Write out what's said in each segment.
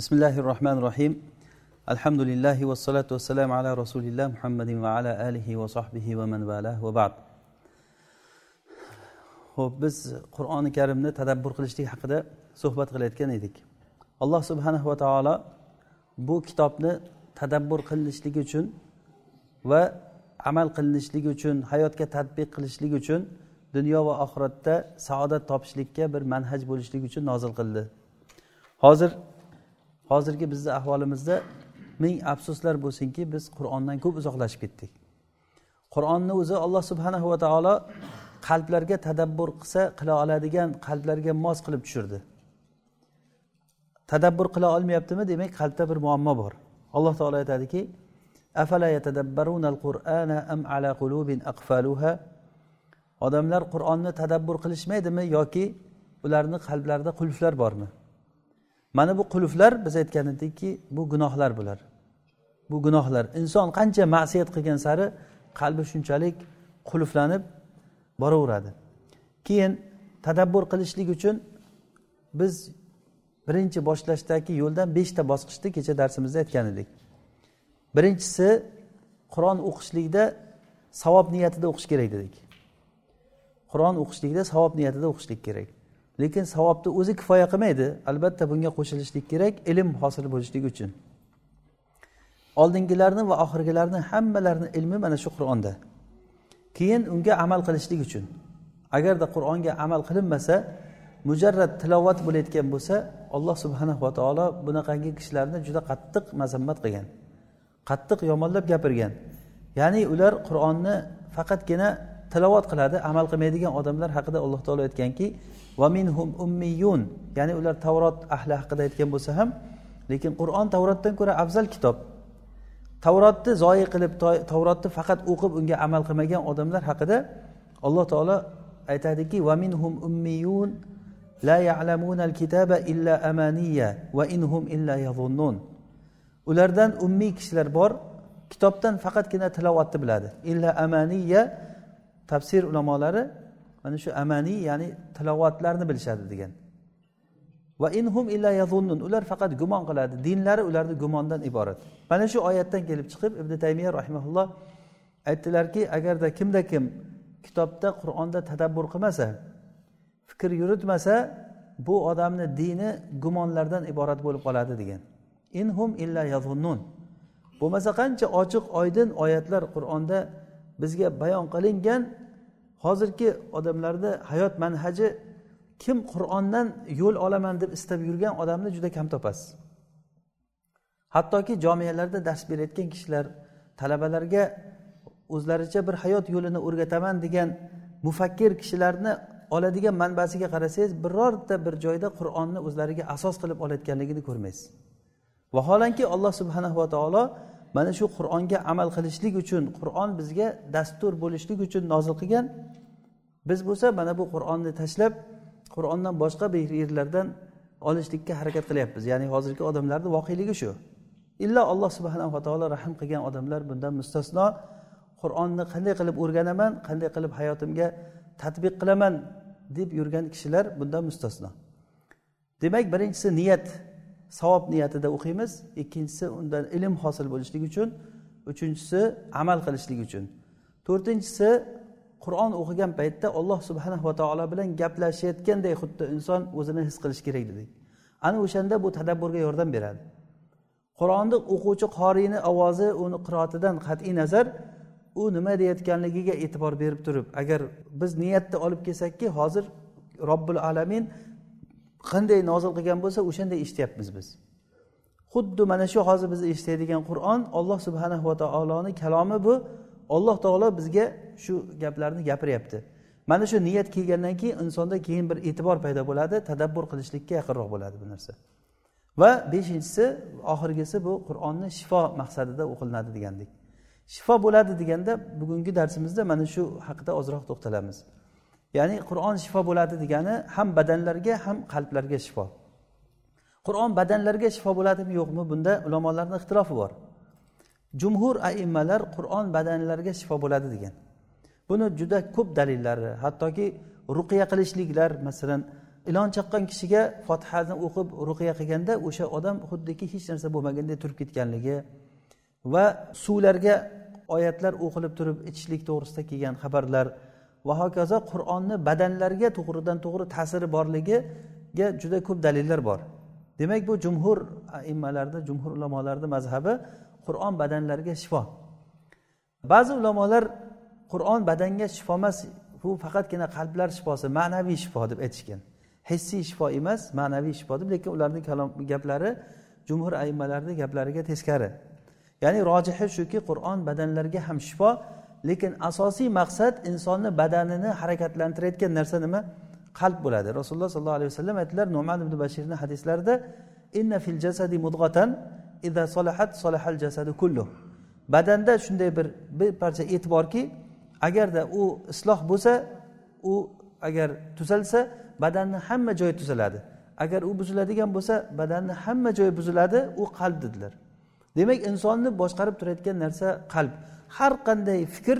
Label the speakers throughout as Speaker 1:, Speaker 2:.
Speaker 1: bismillahi rohmanir rohim alhamdulillahi vassalotu vassalamu ala rasulilloh muhammadin va ala alihi va sohbihi va man vala va ba'd. Ho'p biz qur'oni karimni tadabbur qilishlik haqida suhbat qilayotgan edik. Alloh subhanahu va taolo bu kitobni tadabbur qilinishligi uchun va amal qilinishligi uchun hayotga tadbiq qilishlik uchun dunyo va oxiratda saodat topishlikka bir manhaj bo'lishligi uchun nozil qildi. Hozir hozirgi bizni ahvolimizda ming afsuslar bo'lsinki biz qur'ondan ko'p uzoqlashib ketdik. Qur'onni o'zi alloh subhanahu va taolo qalblarga tadabbur qilsa qila oladigan qalblarga mos qilib tushirdi. Tadabbur qila olmayaptimi? Demak qalbda bir muammo bor. Alloh taolo aytadiki odamlar qur'onni tadabbur qilishmaydimi yoki ularni qalblarida qulflar bormi? Mana bu qulflar biz aytgan edikki bu gunohlar bular. Bu gunohlar. Inson qancha ma'siyat qilgan sari qalbi shunchalik qulflanib boraveradi. Keyin tadabbur qilishlik uchun biz birinchi boshlashdagi yo'ldan beshta bosqichni kecha darsimizda aytgan edik. Birinchisi qur'on o'qishlikda savob niyatida o'qish kerak dedik. Qur'on o'qishlikda savob niyatida o'qishlik kerak. Lekin savobni o'zi kifoya qilmaydi. Albatta bunga qo'shilishlik kerak ilm hosil bo'lishlik uchun. Oldingilarni va oxirgilarni hammalarini ilmi mana shu qur'onda. Keyin unga amal qilishlik uchun. Agarda qur'onga amal qilinmasa mujarrad tilovat bo'layotgan bo'lsa alloh subhanahu va taolo bunaqangi kishilarni juda qattiq mazammat qilgan. Qattiq yomonlab gapirgan. Ya'ni ular qur'onni faqatgina tilovat qiladi amal qilmaydigan odamlar haqida alloh taolo aytganki va minhum ummiyun ya'ni ular tavrot ahli haqida aytgan bo'lsa ham lekin qur'on tavrotdan ko'ra afzal kitob. Tavrotni zoyi qilib tavrotni faqat o'qib unga amal qilmagan odamlar haqida alloh taolo aytadiki va minhum ummiyun la ya'lamuna al-kitaba illa amaniya va inhum illa yazunnun ulardan ummiy kishilar bor kitobdan faqatgina tilovatni biladi. Illa amaniya tafsir ulamolari mana shu amaniy ya'ni tilovatlarni bilishadi degan. Va inhum illa yazunnun ular faqat gumon qiladi. Dinlari ularni gumondan iborat. Mana shu oyatdan kelib chiqib ibn taymiya rahimaulloh aytdilarki agarda kimda kim kitobda qur'onda tadabbur qilmasa fikr yuritmasa bu odamni dini gumonlardan iborat bo'lib qoladi degan. Inhum illa yazunnun bo'lmasa qancha ochiq oydin oyatlar qur'onda bizga bayon qilingan hozirgi odamlarda hayot manhaji kim qur'ondan yo'l olaman deb istab yurgan odamni juda kam topasiz. Hattoki jomiyalarda dars berayotgan kishilar talabalarga o'zlaricha bir hayot yo'lini o'rgataman degan mufakkir kishilarni oladigan manbasiga qarasangiz birorta bir joyda qur'onni o'zlariga asos qilib olayotganligini ko'rmaysiz. Vaholanki alloh subhanahu va taolo mana shu qur'onga amal qilishlik uchun qur'on bizga dastur bo'lishlik uchun nozil qilgan. Biz bo'lsa mana bu qur'onni tashlab qur'ondan boshqa yerlardan olishlikka harakat qilyapmiz. Ya'ni hozirgi odamlarni voqeligi shu. Illo alloh subhanava taolo rahm qilgan odamlar bundan mustasno. Qur'onni qanday qilib o'rganaman qanday qilib hayotimga tadbiq qilaman deb yurgan kishilar bundan mustasno. Demak birinchisi niyat. Savob niyatida o'qiymiz. Ikkinchisi undan ilm hosil bo'lishlik uchun. Uchinchisi amal qilishlik uchun. To'rtinchisi qur'on o'qigan paytda alloh subhanahu va taolo bilan gaplashayotganday xuddi inson o'zini his qilishi kerak dedik. Ana o'shanda bu tadabburga yordam beradi. Qur'onni o'quvchi qoriyni ovozi uni qiroatidan qat'iy nazar u nima deyayotganligiga e'tibor berib turib agar biz niyatni olib kelsakki hozir robbil alamin qanday nozil qilgan bo'lsa o'shanday eshityapmiz biz. Xuddi mana shu hozir biz eshitadigan qur'on olloh subhanahu va taoloni kalomi bu. Alloh taolo bizga shu gaplarni gapiryapti. Mana shu niyat kelgandan keyin insonda keyin bir e'tibor paydo bo'ladi tadabbur qilishlikka yaqinroq bo'ladi bu narsa. Va beshinchisi oxirgisi bu qur'onni shifo maqsadida o'qilinadi degandik. Shifo bo'ladi deganda bugungi darsimizda mana shu haqida ozroq to'xtalamiz. Ya'ni qur'on shifo bo'ladi degani ham badanlarga ham qalblarga shifo. Qur'on badanlarga shifo bo'ladimi yo'qmi? Bunda ulamolarni ixtilofi bor. Jumhur aimmalar qur'on badanlarga shifo bo'ladi degan. Buni juda ko'p dalillari hattoki ruqiya qilishliklar masalan ilon chaqqan kishiga fotihani o'qib ruqiya qilganda o'sha odam xuddiki hech narsa bo'lmaganday turib ketganligi va suvlarga oyatlar o'qilib turib ichishlik to'g'risida kelgan xabarlar va hokazo qur'onni badanlarga to'g'ridan to'g'ri ta'siri borligiga juda ko'p dalillar bor. Demak bu jumhur immalarni jumhur ulamolarni mazhabi qur'on badanlarga shifo. Ba'zi ulamolar qur'on badanga shifo emas bu faqatgina qalblar shifosi ma'naviy shifo deb aytishgan. Hissiy shifo emas ma'naviy shifo deb lekin ularni kalom gaplari jumhur aimmalarni gaplariga teskari. Ya'ni rojihi shuki qur'on badanlarga ham shifo lekin asosiy maqsad insonni badanini harakatlantirayotgan narsa nima? Qalb bo'ladi. Rasululloh sollallohu alayhi vasallam aytdilar numan ibn bashirni hadislarida inna fil jasadi mudg'atan idza solahat solahal jasadu kullu badanda shunday bir bir parcha et borki agarda u isloh bo'lsa u agar tuzalsa badanni hamma joyi tuzaladi. Agar u buziladigan bo'lsa badanni hamma joyi buziladi u qalb dedilar. Demak insonni boshqarib turayotgan narsa qalb. Har qanday fikr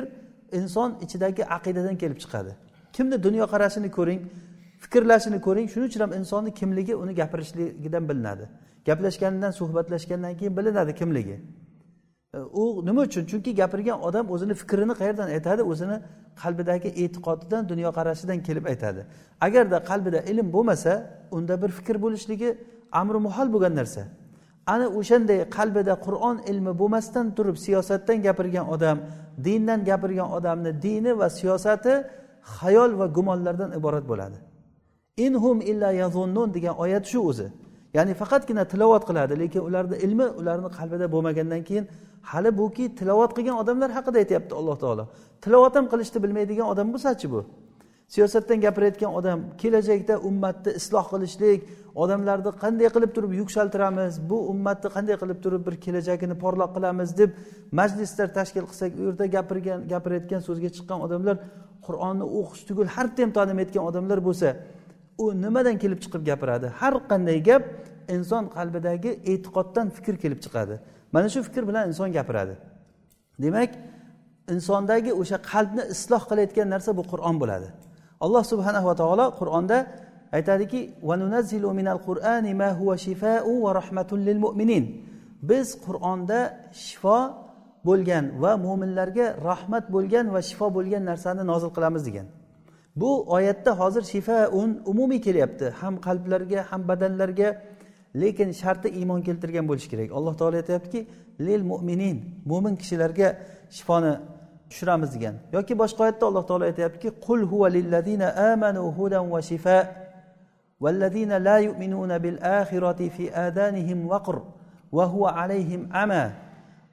Speaker 1: inson ichidagi aqidadan kelib chiqadi. Kimni dunyoqarashini ko'ring fikrlashini ko'ring shuning uchun ham insonni kimligi uni gapirishligidan bilinadi. Gaplashganidan suhbatlashgandan keyin bilinadi kimligi. U nima uchun? Chunki gapirgan odam o'zini fikrini qayerdan aytadi? O'zini qalbidagi e'tiqodidan dunyoqarashidan kelib aytadi. Agarda qalbida ilm bo'lmasa unda bir fikr bo'lishligi amri muhol bo'lgan narsa. Ana o'shanday qalbida qur'on ilmi bo'lmasdan turib siyosatdan gapirgan odam dindan gapirgan odamni dini va siyosati xayol va gumonlardan iborat bo'ladi. Inhum illa yazunnun degan oyat shu o'zi. Ya'ni faqatgina tilovat qiladi lekin ularni ilmi ularni qalbida bo'lmagandan keyin hali buki tilovat qilgan odamlar haqida aytyapti alloh taolo. Tilovat ham qilishni bilmaydigan odam bo'lsachi bu? Siyosatdan gapirayotgan odam kelajakda ummatni isloh qilishlik odamlarni qanday qilib turib yuksaltiramiz bu ummatni qanday qilib turib bir kelajagini porloq qilamiz deb majlislar tashkil qilsak u yerda gapirgan gapirayotgan so'zga chiqqan odamlar qur'onni o'qish tugul har ham tanimayotgan odamlar bo'lsa u nimadan kelib chiqib gapiradi? Har qanday gap inson qalbidagi e'tiqoddan fikr kelib chiqadi. Mana shu fikr bilan inson gapiradi. Demak insondagi o'sha qalbni isloh qilayotgan narsa bu qur'on bo'ladi. Alloh subhanahu va taolo qur'onda aytadiki biz qur'onda shifo bo'lgan va mo'minlarga rahmat bo'lgan va shifo bo'lgan narsani nozil qilamiz degan. Bu oyatda hozir shifaun umumiy kelyapti. Ham qalblarga ham badanlarga lekin sharti iymon keltirgan bo'lishi kerak. Alloh taolo aytyaptiki lil mo'minin mo'min kishilarga shifoni tushiramiz degan yoki boshqa oyatda alloh taolo aytyaptiki qul huva lillazina amanu hudan va shifa والذين لا يؤمنون بالآخرة في آذانهم وقر وهو عليهم عمى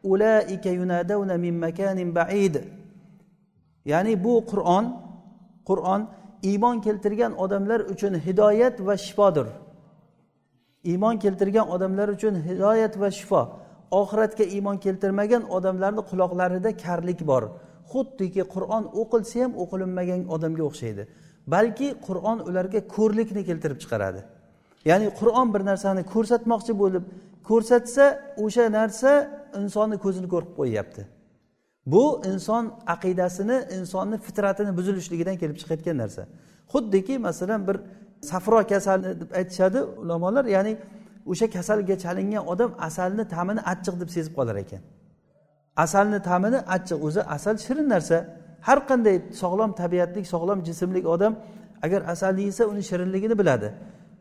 Speaker 1: أولئك ينادون من مكان بعيد ya'ni bu qur'on qur'on iymon keltirgan odamlar uchun hidoyat va shifodir iymon keltirgan odamlar uchun hidoyat va shifo oxiratga iymon keltirmagan odamlarni quloqlarida karlik bor Xuddiki qur'on o'qilsa ham o'qilinmagan odamga o'xshaydi. Balki qur'on ularga ko'rlikni keltirib chiqaradi. Ya'ni qur'on bir narsani ko'rsatmoqchi bo'lib ko'rsatsa o'sha narsa insonni ko'zini ko'rib qo'yyapti. Bu inson aqidasini insonni fitratini buzilishligidan kelib chiqayotgan narsa. Xuddiki masalan bir safro kasali deb aytishadi ulamolar ya'ni o'sha kasalga chalingan odam asalni ta'mini achchiq deb sezib qolar ekan. Asalni ta'mini achchiq o'zi asal shirin narsa. Har qanday sog'lom tabiatlik sog'lom jismlik odam agar asalni yesa uni shirinligini biladi.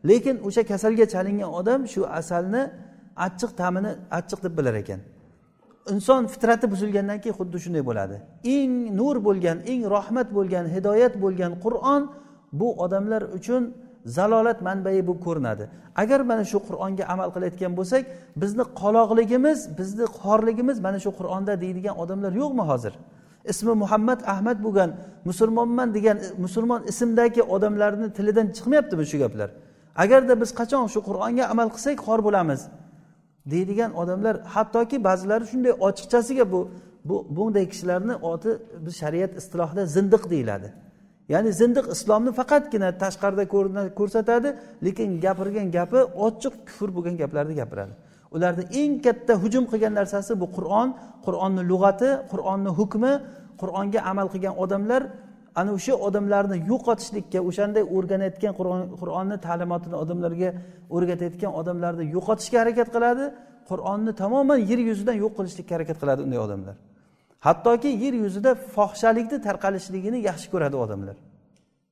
Speaker 1: Lekin o'sha kasalga chalingan odam shu asalni achchiq ta'mini achchiq deb bilar ekan. Inson fitrati buzilgandan keyin xuddi shunday bo'ladi. Eng nur bo'lgan eng rahmat bo'lgan hidoyat bo'lgan qur'on bu odamlar uchun zalolat manbai bo'lib ko'rinadi. Agar mana shu qur'onga amal qilayotgan bo'lsak bizni qoloqligimiz bizni xorligimiz mana shu qur'onda deydigan odamlar yo'qmi hozir? Ismi muhammad ahmad bo'lgan musulmonman degan e, musulmon ismdagi odamlarni tilidan chiqmayaptimi shu gaplar? Agarda biz qachon shu qur'onga amal qilsak xor bo'lamiz. Deydigan odamlar hattoki ba'zilari shunday ochiqchasiga bu bunday kishilarni oti biz shariat istilohida zindiq deyiladi. Ya'ni zindiq islomni faqatgina tashqarida ko'rsatadi lekin gapirgan gapi ochiq kufr bo'lgan gaplarni gapiradi. Ularni eng katta hujum qilgan narsasi bu qur'on. Qur'onni lug'ati qur'onni hukmi qur'onga amal qilgan odamlar ana o'sha odamlarni yo'qotishlikka o'shanday o'rganayotgan qur'onni ta'limotini odamlarga o'rgatayotgan odamlarni yo'qotishga harakat qiladi. Qur'onni tamoman yer yuzidan yo'q qilishlikka harakat qiladi unday odamlar. Hattoki yer yuzida fohishalikni tarqalishligini yaxshi ko'radi odamlar.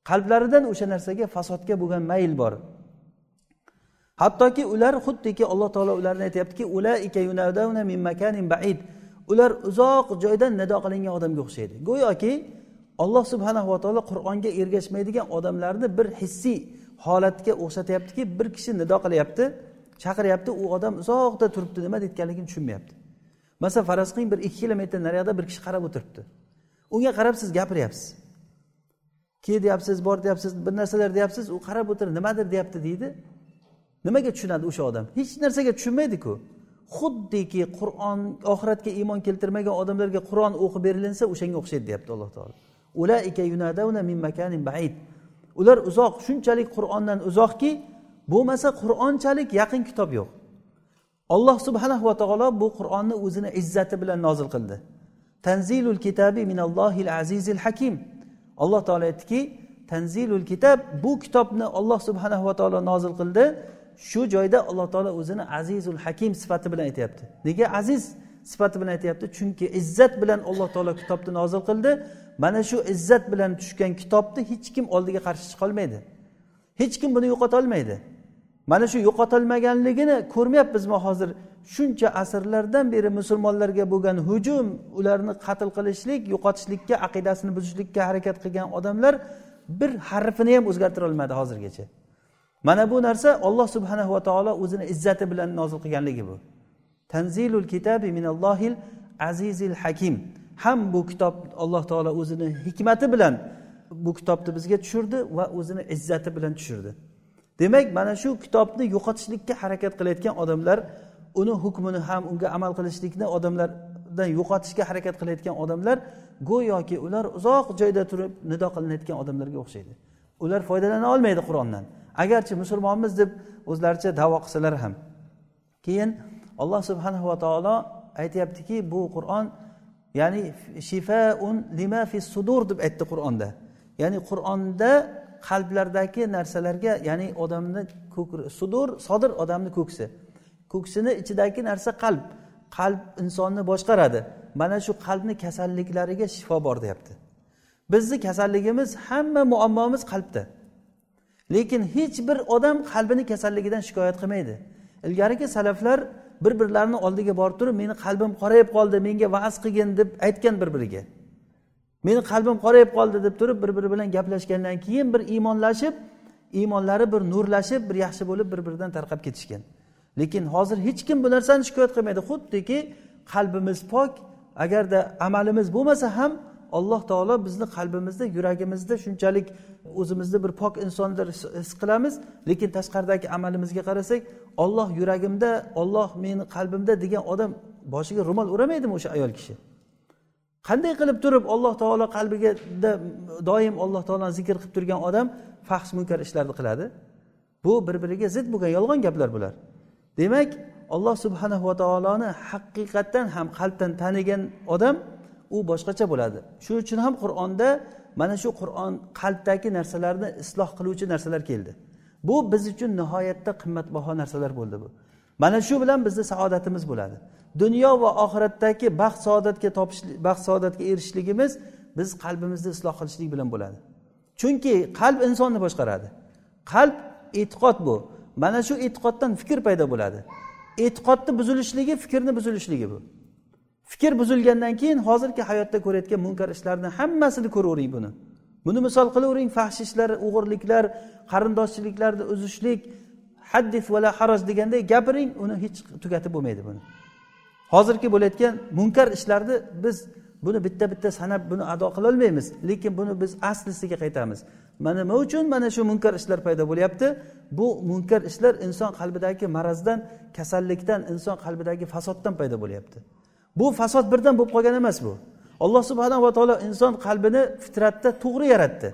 Speaker 1: Qalblaridan o'sha narsaga fasodga bo'lgan mayl bor. Hattoki ular xuddiki alloh taolo ularni aytyaptiki ular uzoq joydan nido qilingan odamga o'xshaydi. Go'yoki olloh subhanava taolo qur'onga ergashmaydigan odamlarni bir hissiy holatga o'xshatyaptiki bir kishi nido qilyapti chaqiryapti u odam uzoqda turibdi nima deyotganligini tushunmayapti. Masalan faraz qiling bir ikki kilometr naryoqda bir kishi qarab o'tiribdi. Unga qarab siz gapiryapsiz. Ke deyapsiz bor deyapsiz bir narsalar deyapsiz u qarab o'tirib nimadir deyapti deydi. Nimaga tushunadi o'sha odam? Hech narsaga tushunmaydiku. Xuddiki qur'on oxiratga iymon keltirmagan odamlarga qur'on o'qib berilinsa o'shanga o'xshaydi deyapti alloh taolo. Ular uzoq shunchalik qur'ondan uzoqki bo'lmasa qur'onchalik yaqin kitob yo'q. Alloh subhana va taolo bu qur'onni o'zini izzati bilan nozil qildi. Tanzilul kitabi minallohil azizil hakim. Alloh taolo aytdiki tanzilul kitab bu kitobni olloh subhana va taolo nozil qildi. Shu joyda alloh taolo o'zini azizul hakim sifati bilan aytyapti. Nega aziz sifati bilan aytyapti? Chunki izzat bilan alloh taolo kitobni nozil qildi. Mana shu izzat bilan tushgan kitobni hech kim oldiga qarshi chiqolmaydi. Hech kim buni yo'qotolmaydi. Mana shu yo'qotilmaganligini ko'rmayapmizmi hozir? Shuncha asrlardan beri musulmonlarga bo'lgan hujum ularni qatl qilishlik yo'qotishlikka aqidasini buzishlikka harakat qilgan odamlar bir harfini ham o'zgartira olmadi hozirgacha. Mana bu narsa olloh subhanahu va taolo o'zini izzati bilan nozil qilganligi bu. Tanzilul kitabi minallohil azizil hakim. Ham bu kitob alloh taolo o'zini hikmati bilan bu kitobni bizga tushirdi va o'zini izzati bilan tushirdi. Demak mana shu kitobni yo'qotishlikka harakat qilayotgan odamlar uni hukmini ham unga amal qilishlikni odamlardan yo'qotishga harakat qilayotgan odamlar go'yoki ular uzoq joyda turib nido qilinayotgan odamlarga o'xshaydi. Ular foydalana olmaydi qur'ondan. Agarchi musulmonmiz deb o'zlaricha davo qilsalar ham. Keyin alloh subhanahu va taolo aytyaptiki bu qur'on ya'ni shifaun lima fi sudur deb aytdi qur'onda. Ya'ni qur'onda qalblardagi narsalarga ya'ni odamni sudur sodir odamni ko'ksi. Ko'ksini ichidagi narsa qalb. Qalb insonni boshqaradi. Mana shu qalbni kasalliklariga shifo bor deyapti. Bizni kasalligimiz hamma muammomiz qalbda. Lekin hech bir odam qalbini kasalligidan shikoyat qilmaydi. Ilgarigi salaflar bir birlarini oldiga borib turib meni qalbim qorayib qoldi menga va'z qilgin deb aytgan bir biriga meni qalbim qorayib qoldi deb turib bir biri bilan gaplashgandan keyin bir iymonlashib iymonlari bir nurlashib bir yaxshi bo'lib bir biridan tarqab ketishgan. Lekin hozir hech kim bu narsani shikoyat qilmaydi. Xuddiki qalbimiz pok. Agarda amalimiz bo'lmasa ham alloh taolo bizni qalbimizda yuragimizda shunchalik o'zimizni bir pok insonlar his qilamiz. Lekin tashqaridagi amalimizga qarasak olloh yuragimda olloh meni qalbimda degan odam boshiga ro'mol o'ramaydimi o'sha ayol kishi? Qanday qilib turib alloh taolo qalbiga doim alloh taoloni zikr qilib turgan odam fahsh munkar ishlarni qiladi? Bu bir biriga zid bo'lgan yolg'on gaplar bular. Demak alloh subhanahu va taoloni haqiqatdan ham qalbdan tanigan odam u boshqacha bo'ladi. Shuning uchun ham qur'onda mana shu qur'on qalbdagi narsalarni isloh qiluvchi narsalar keldi. Bu biz uchun nihoyatda qimmatbaho narsalar bo'ldi bu. Mana shu bilan bizni saodatimiz bo'ladi. Dunyo va oxiratdagi baxt saodatga topish baxt saodatga erishishligimiz biz qalbimizni isloh qilishlik bilan bo'ladi. Chunki qalb insonni boshqaradi. Qalb e'tiqod bu. Mana shu e'tiqoddan fikr paydo bo'ladi. E'tiqodni buzilishligi fikrni buzilishligi bu. Fikr buzilgandan keyin hozirgi hayotda ko'rayotgan munkar ishlarni hammasini ko'ravering buni. Buni misol qilavering fahsh ishlar o'g'irliklar qarindoshchiliklarni uzishlik haddis vala haroj deganday gapiring uni hech tugatib bo'lmaydi buni. Hozirgi bo'layotgan munkar ishlarni biz buni bitta bitta sanab buni ado qilolmaymiz lekin buni biz aslisiga qaytamiz. Mana nima uchun mana shu munkar ishlar paydo bo'lyapti? Bu munkar ishlar inson qalbidagi marazdan kasallikdan inson qalbidagi fasoddan paydo bo'lyapti. Bu fasod birdan bo'lib qolgan emas bu. Alloh subhanava taolo inson qalbini fitratda to'g'ri yaratdi.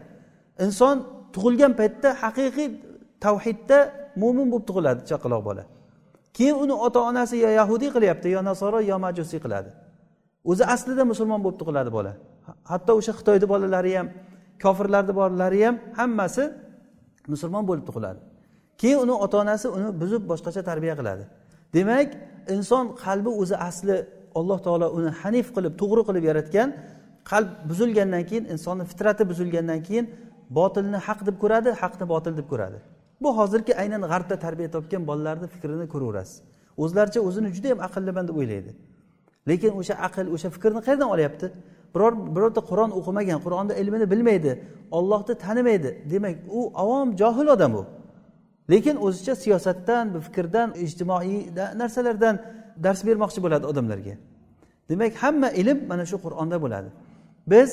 Speaker 1: Inson tug'ilgan paytda haqiqiy tavhidda mo'min bo'lib tug'iladi chaqaloq bola. Keyin uni ota onasi yo yahudiy qilyapti yo nasoro yo majusiy qiladi. O'zi aslida musulmon bo'lib tug'iladi bola. Hatto o'sha xitoyni bolalari ham kofirlarni borlari ham hammasi musulmon bo'lib tug'iladi. Keyin uni ota onasi uni buzib boshqacha tarbiya qiladi. Demak inson qalbi o'zi asli alloh taolo uni hanif qilib to'g'ri qilib yaratgan qalb buzilgandan keyin insonni fitrati buzilgandan keyin botilni haq deb ko'radi haqni botil deb ko'radi. Bu hozirgi aynan g'arbda tarbiya topgan bolalarni fikrini ko'raverasiz. O'zlaricha o'zini juda yam aqlliman deb o'ylaydi. Lekin o'sha aql o'sha fikrni qayerdan olyapti? Biror birorta qur'on o'qimagan qur'onni ilmini bilmaydi ollohni tanimaydi demak u avom johil odam u. Lekin o'zicha siyosatdan bu fikrdan ijtimoiy narsalardan dars bermoqchi bo'ladi odamlarga. Demak hamma ilm mana shu qur'onda bo'ladi. Biz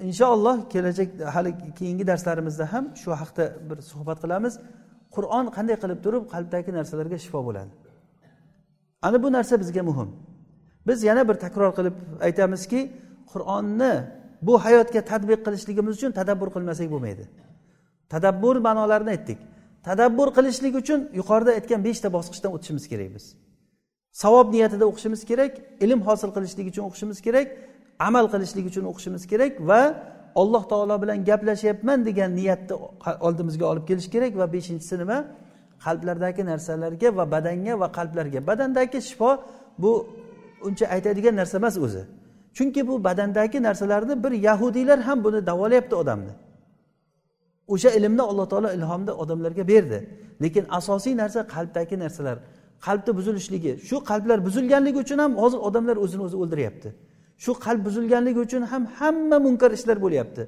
Speaker 1: inshaalloh kelajak hali keyingi darslarimizda ham shu haqda bir suhbat qilamiz. Qur'on qanday qilib turib qalbdagi narsalarga shifo bo'ladi? Ana bu narsa bizga muhim. Biz yana bir takror qilib aytamizki qur'onni bu hayotga tadbiq qilishligimiz uchun tadabbur qilmasak bo'lmaydi. Tadabbur ma'nolarini aytdik. Tadabbur qilishlik uchun yuqorida aytgan beshta bosqichdan o'tishimiz kerak biz. Savob niyatida o'qishimiz kerak ilm hosil qilishlik uchun o'qishimiz kerak amal qilishlik uchun o'qishimiz kerak va alloh taolo bilan gaplashyapman degan niyatni oldimizga olib kelish kerak va beshinchisi nima? Qalblardagi narsalarga va badanga va qalblarga. Badandagi shifo bu uncha aytadigan narsa emas o'zi. Chunki bu badandagi narsalarni bir yahudiylar ham buni davolayapti odamni. O'sha ilmni alloh taolo ilhomda odamlarga berdi. Lekin asosiy narsa qalbdagi narsalar. Qalbni buzilishligi shu qalblar buzilganligi uchun ham hozir odamlar o'zini o'zi o'ldiryapti. Shu qalb buzilganligi uchun ham hamma munkar ishlar bo'lyapti.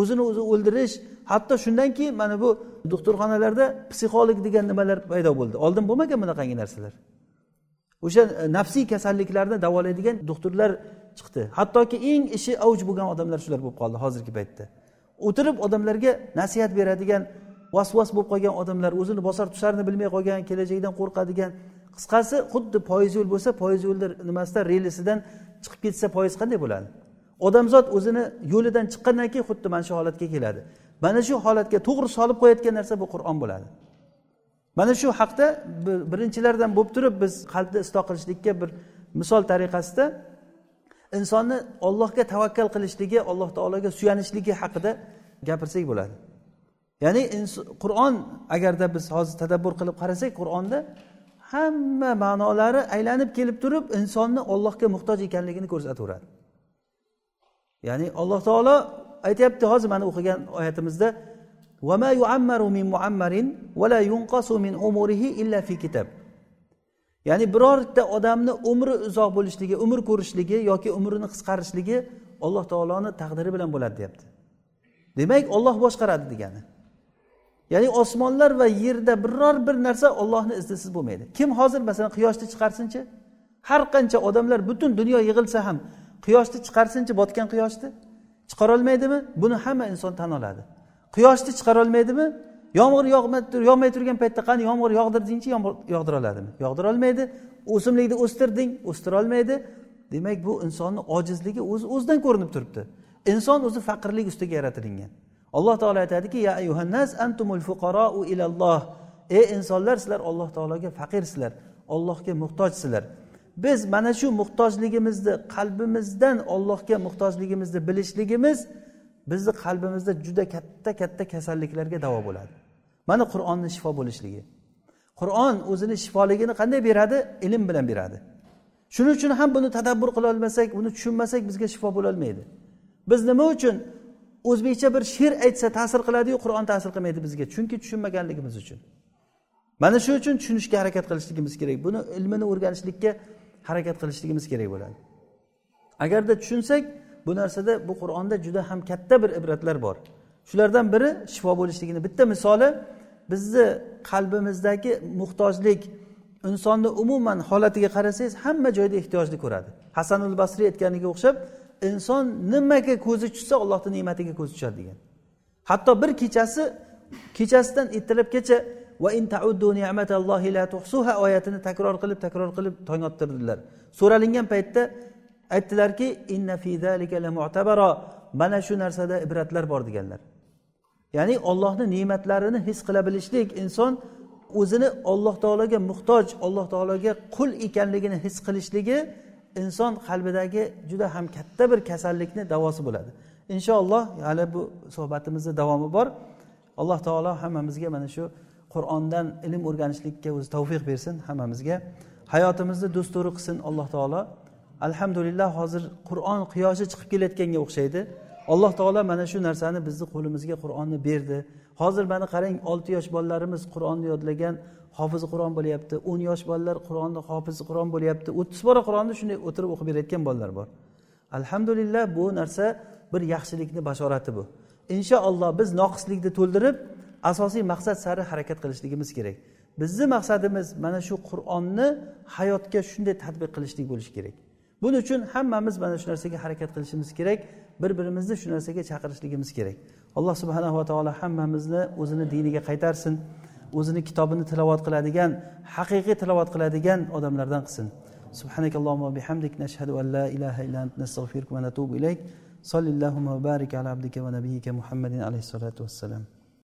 Speaker 1: O'zini o'zi o'ldirish hatto shundan keyin mana bu doktorxonalarda psixolog degan nimalar paydo bo'ldi. Oldin bo'lmagan bunaqangi narsalar. O'sha e, nafsiy kasalliklarni davolaydigan doktorlar chiqdi. Hattoki eng ishi avj bo'lgan odamlar shular bo'lib qoldi hozirgi paytda. O'tirib odamlarga nasihat beradigan vasvas bo'lib qolgan odamlar o'zini bosar tusharini bilmay qolgan kelajakdan qo'rqadigan qisqasi xuddi poyiz yo'l bo'lsa poyiz yo'lni nimasida relisidan chiqib ketsa poyiz qanday bo'ladi? Odamzod o'zini yo'lidan chiqqandan keyin xuddi mana shu holatga keladi. Mana shu holatga to'g'ri solib qo'yayotgan narsa bu qur'on bo'ladi. Mana shu haqda birinchilardan bo'lib turib biz qalbni isloh qilishlikka bir misol tariqasida insonni ollohga tavakkal qilishligi alloh taologa suyanishligi haqida gapirsak bo'ladi. Ya'ni qur'on agarda biz hozir tadabbur qilib qarasak qur'onda hamma ma'nolari aylanib kelib turib insonni ollohga muhtoj ekanligini ko'rsataveradi. Ya'ni alloh taolo aytyapti hozir mana o'qigan oyatimizda ya'ni birorta odamni umri uzoq bo'lishligi umr ko'rishligi yoki umrini qisqarishligi alloh taoloni taqdiri bilan bo'ladi deyapti. Demak olloh boshqaradi degani. Ya'ni osmonlar va yerda biror bir narsa ollohni iznisiz bo'lmaydi. Kim hozir masalan quyoshni chiqarsinchi? Har qancha odamlar butun dunyo yig'ilsa ham quyoshni chiqarsinchi botgan quyoshni? Chiqarolmaydimi buni hamma inson tan oladi. Quyoshni chiqarolmaydimi yomg'ir yog'may turgan paytda qani yomg'ir yog'dirdingchi yomg'ir yog'dira oladimi? Yog'dira olmaydi. O'simlikni o'stirding o'stira olmaydi. Demak bu insonni ojizligi o'zi o'zidan ko'rinib turibdi. Inson o'zi faqirlik ustiga yaratilingan. Alloh taolo aytadiki ya ayuhannas antumul fuqarou ilalloh. Ey insonlar sizlar alloh taologa faqirsizlar ollohga muhtojsizlar. Biz mana shu muhtojligimizni qalbimizdan ollohga muhtojligimizni bilishligimiz bizni qalbimizda juda katta katta kasalliklarga davo bo'ladi. Mana qur'onni shifo bo'lishligi. Qur'on o'zini shifoligini qanday beradi? Ilm bilan beradi. Shuning uchun ham buni tadabbur qilolmasak buni tushunmasak bizga shifo bo'lolmaydi biz nima uchun o'zbekcha bir she'r aytsa ta'sir qiladiyu qur'on ta'sir qilmaydi bizga. Chunki tushunmaganligimiz uchun. Mana shu uchun tushunishga harakat qilishligimiz kerak. Buni ilmini o'rganishlikka harakat qilishligimiz kerak bo'ladi. Agarda tushunsak bu narsada bu qur'onda juda ham katta bir ibratlar bor. Shulardan biri shifo bo'lishligini bitta misoli bizni qalbimizdagi muhtojlik insonni umuman holatiga qarasangiz hamma joyda ehtiyojni ko'radi. Hasanul basriy aytganiga o'xshab inson nimaga ko'zi tushsa allohni ne'matiga ko'zi tushadi degan. Hatto bir kechasi kechasidan ertalabgacha va in la tuhsuha oyatini takror qilib takror qilib tong ottirdilar. So'ralingan paytda aytdilarki inna fi zalika la mu'tabaro mana shu narsada ibratlar bor deganlar. Ya'ni ollohni ne'matlarini his qila bilishlik inson o'zini olloh taologa muhtoj alloh taologa qul ekanligini his qilishligi inson qalbidagi juda ham katta bir kasallikni davosi bo'ladi. Inshaalloh hali bu suhbatimizni davomi bor. Alloh taolo hammamizga mana shu qur'ondan ilm o'rganishlikka o'zi tavfiq bersin hammamizga. Hayotimizni dusturi qilsin alloh taolo. Alhamdulillah hozir qur'on quyoshi chiqib kelayotganga o'xshaydi. Alloh taolo mana shu narsani bizni qo'limizga qur'onni berdi. Hozir mana qarang olti yosh bolalarimiz qur'onni yodlagan hofiz qur'on bo'lyapti o'n yosh bolalar qur'onni hofiz qur'on bo'lyapti o'ttiz bora qur'onni shunday o'tirib o'qib berayotgan bolalar bor. Alhamdulillah bu narsa bir yaxshilikni bashorati bu. Inshaalloh biz noqislikni to'ldirib asosiy maqsad sari harakat qilishligimiz kerak. Bizni maqsadimiz mana shu qur'onni hayotga shunday tadbiq qilishlik bo'lishi kerak. Buning uchun hammamiz mana shu narsaga harakat qilishimiz kerak bir birimizni shu narsaga chaqirishligimiz kerak. Alloh subhanava taolo hammamizni o'zini diniga qaytarsin. o'zini kitobini tilovat qiladigan haqiqiy tilovat qiladigan odamlardan qilsin سبحانك اللهم وبحمدك نشهد أن لا إله إلا أنت نستغفرك ونتوب إليك صل اللهم وبارك على عبدك ونبيك محمد عليه الصلاة والسلام